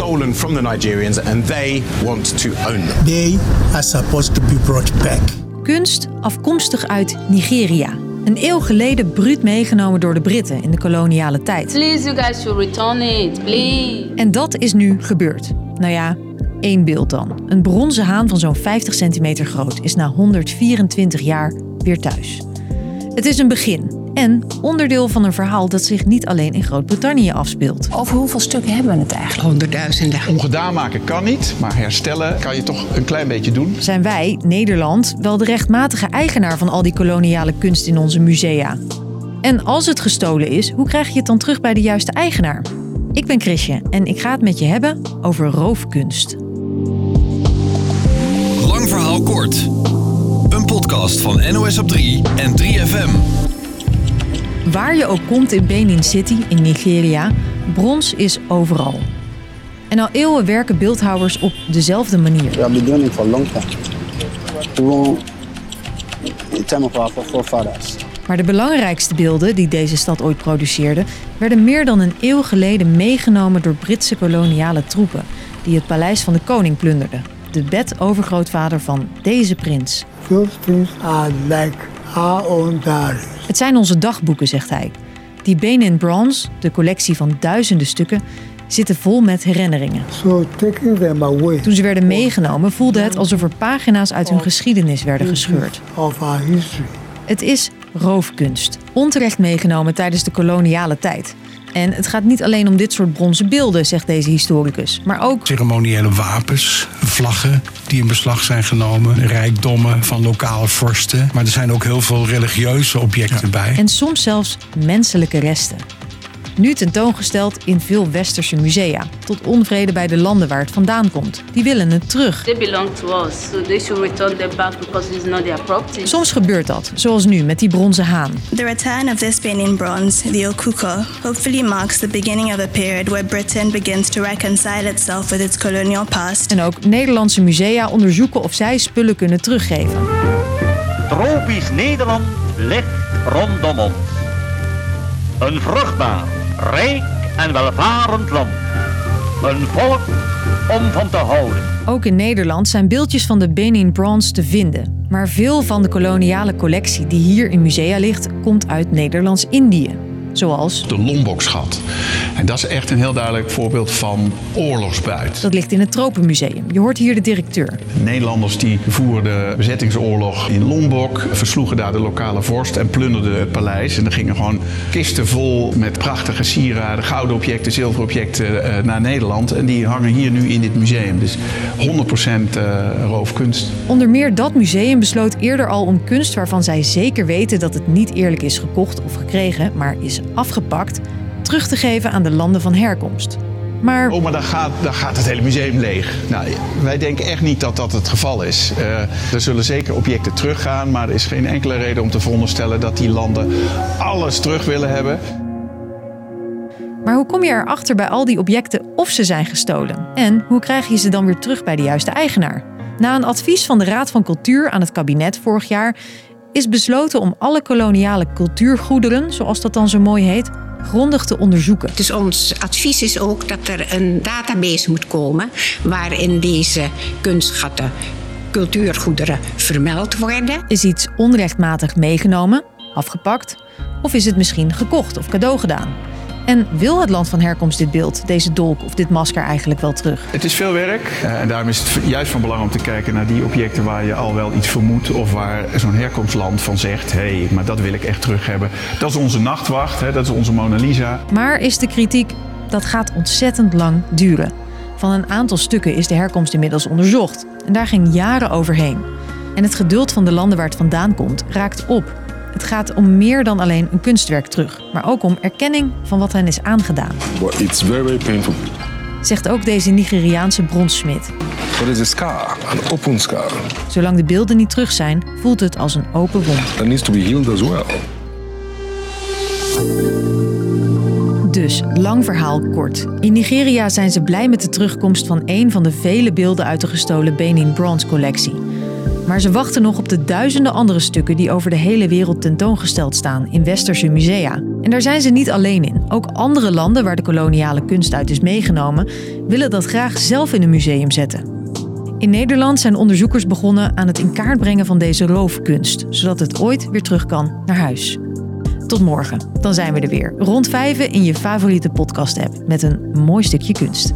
stolen from the Nigerians and they want to own them. They are supposed to be brought back. Kunst afkomstig uit Nigeria. Een eeuw geleden bruut meegenomen door de Britten in de koloniale tijd. Please, you guys should return it, please. En dat is nu gebeurd. Nou ja, één beeld dan. Een bronzen haan van zo'n 50 centimeter groot is na 124 jaar weer thuis. Het is een begin en onderdeel van een verhaal dat zich niet alleen in Groot-Brittannië afspeelt. Over hoeveel stukken hebben we het eigenlijk? Honderdduizenden. Ongedaan maken kan niet, maar herstellen kan je toch een klein beetje doen. Zijn wij, Nederland, wel de rechtmatige eigenaar van al die koloniale kunst in onze musea? En als het gestolen is, hoe krijg je het dan terug bij de juiste eigenaar? Ik ben Chrisje en ik ga het met je hebben over roofkunst. Lang verhaal kort. Een podcast van NOS op 3 en 3FM. Waar je ook komt in Benin City in Nigeria, brons is overal. En al eeuwen werken beeldhouwers op dezelfde manier. We have been doing it for a long time. In time of our forefathers. Maar de belangrijkste beelden die deze stad ooit produceerde, werden meer dan een eeuw geleden meegenomen door Britse koloniale troepen, die het paleis van de koning plunderden. De bed-overgrootvader van deze prins. Those things are like. Het zijn onze dagboeken, zegt hij. Die Benin Bronze, de collectie van duizenden stukken, zitten vol met herinneringen. Toen ze werden meegenomen voelde het alsof er pagina's uit hun geschiedenis werden gescheurd. Het is roofkunst, onterecht meegenomen tijdens de koloniale tijd. En het gaat niet alleen om dit soort bronzen beelden, zegt deze historicus, maar ook ceremoniële wapens, vlaggen die in beslag zijn genomen, rijkdommen van lokale vorsten. Maar er zijn ook heel veel religieuze objecten bij. en soms zelfs menselijke resten. Nu tentoongesteld in veel westerse musea, tot onvrede bij de landen waar het vandaan komt. Die willen het terug. They belong to us, so they should return them back because it's not their property. Soms gebeurt dat, zoals nu met die bronzen haan. The return of this Benin bronze, the Okuko, hopefully marks the beginning of a period where Britain begins to reconcile itself with its colonial past. En ook Nederlandse musea onderzoeken of zij spullen kunnen teruggeven. Tropisch Nederland ligt rondom ons. Een vruchtbaar, rijk en welvarend land. Een volk om van te houden. Ook in Nederland zijn beeldjes van de Benin Bronze te vinden. Maar veel van de koloniale collectie die hier in musea ligt, komt uit Nederlands-Indië. Zoals, De Lombokschat. En dat is echt een heel duidelijk voorbeeld van oorlogsbuit. dat ligt in het Tropenmuseum. Je hoort hier de directeur. Nederlanders die voerden de bezettingsoorlog in Lombok, versloegen daar de lokale vorst en plunderden het paleis. En er gingen gewoon kisten vol met prachtige sieraden, gouden objecten, zilveren objecten eh, naar Nederland. En die hangen hier nu in dit museum. Dus 100% eh, roofkunst. Onder meer dat museum besloot eerder al om kunst waarvan zij zeker weten dat het niet eerlijk is gekocht of gekregen, maar is afgepakt, terug te geven aan de landen van herkomst. Maar Oh, maar dan gaat, dan gaat het hele museum leeg. Nou, wij denken echt niet dat dat het geval is. Eh, er zullen zeker objecten teruggaan, maar er is geen enkele reden om te veronderstellen dat die landen alles terug willen hebben. Maar hoe kom je erachter bij al die objecten of ze zijn gestolen? En hoe krijg je ze dan weer terug bij de juiste eigenaar? Na een advies van de Raad van Cultuur aan het kabinet vorig jaar is besloten om alle koloniale cultuurgoederen, zoals dat dan zo mooi heet, grondig te onderzoeken. Dus ons advies is ook dat er een database moet komen waarin deze kunstschatten, cultuurgoederen vermeld worden. Is iets onrechtmatig meegenomen, afgepakt, of is het misschien gekocht of cadeau gedaan? En wil het land van herkomst dit beeld, deze dolk of dit masker eigenlijk wel terug? Het is veel werk eh, en daarom is het juist van belang om te kijken naar die objecten waar je al wel iets vermoedt of waar zo'n herkomstland van zegt: hé, hey, maar dat wil ik echt terug hebben. Dat is onze nachtwacht, hè, dat is onze Mona Lisa. Maar is de kritiek, dat gaat ontzettend lang duren. Van een aantal stukken is de herkomst inmiddels onderzocht. En daar ging jaren overheen. En het geduld van de landen waar het vandaan komt raakt op. Het gaat om meer dan alleen een kunstwerk terug, maar ook om erkenning van wat hen is aangedaan. But it's very, very painful. Zegt ook deze Nigeriaanse bronsmid. But it's a scar, an open scar. Zolang de beelden niet terug zijn, voelt het als een open wond. That needs to be healed as well. Dus, lang verhaal kort. In Nigeria zijn ze blij met de terugkomst van een van de vele beelden uit de gestolen Benin Bronze collectie. Maar ze wachten nog op de duizenden andere stukken die over de hele wereld tentoongesteld staan in westerse musea. En daar zijn ze niet alleen in. Ook andere landen waar de koloniale kunst uit is meegenomen, willen dat graag zelf in een museum zetten. In Nederland zijn onderzoekers begonnen aan het in kaart brengen van deze roofkunst, zodat het ooit weer terug kan naar huis. Tot morgen, dan zijn we er weer. Rond vijven in je favoriete podcast-app met een mooi stukje kunst.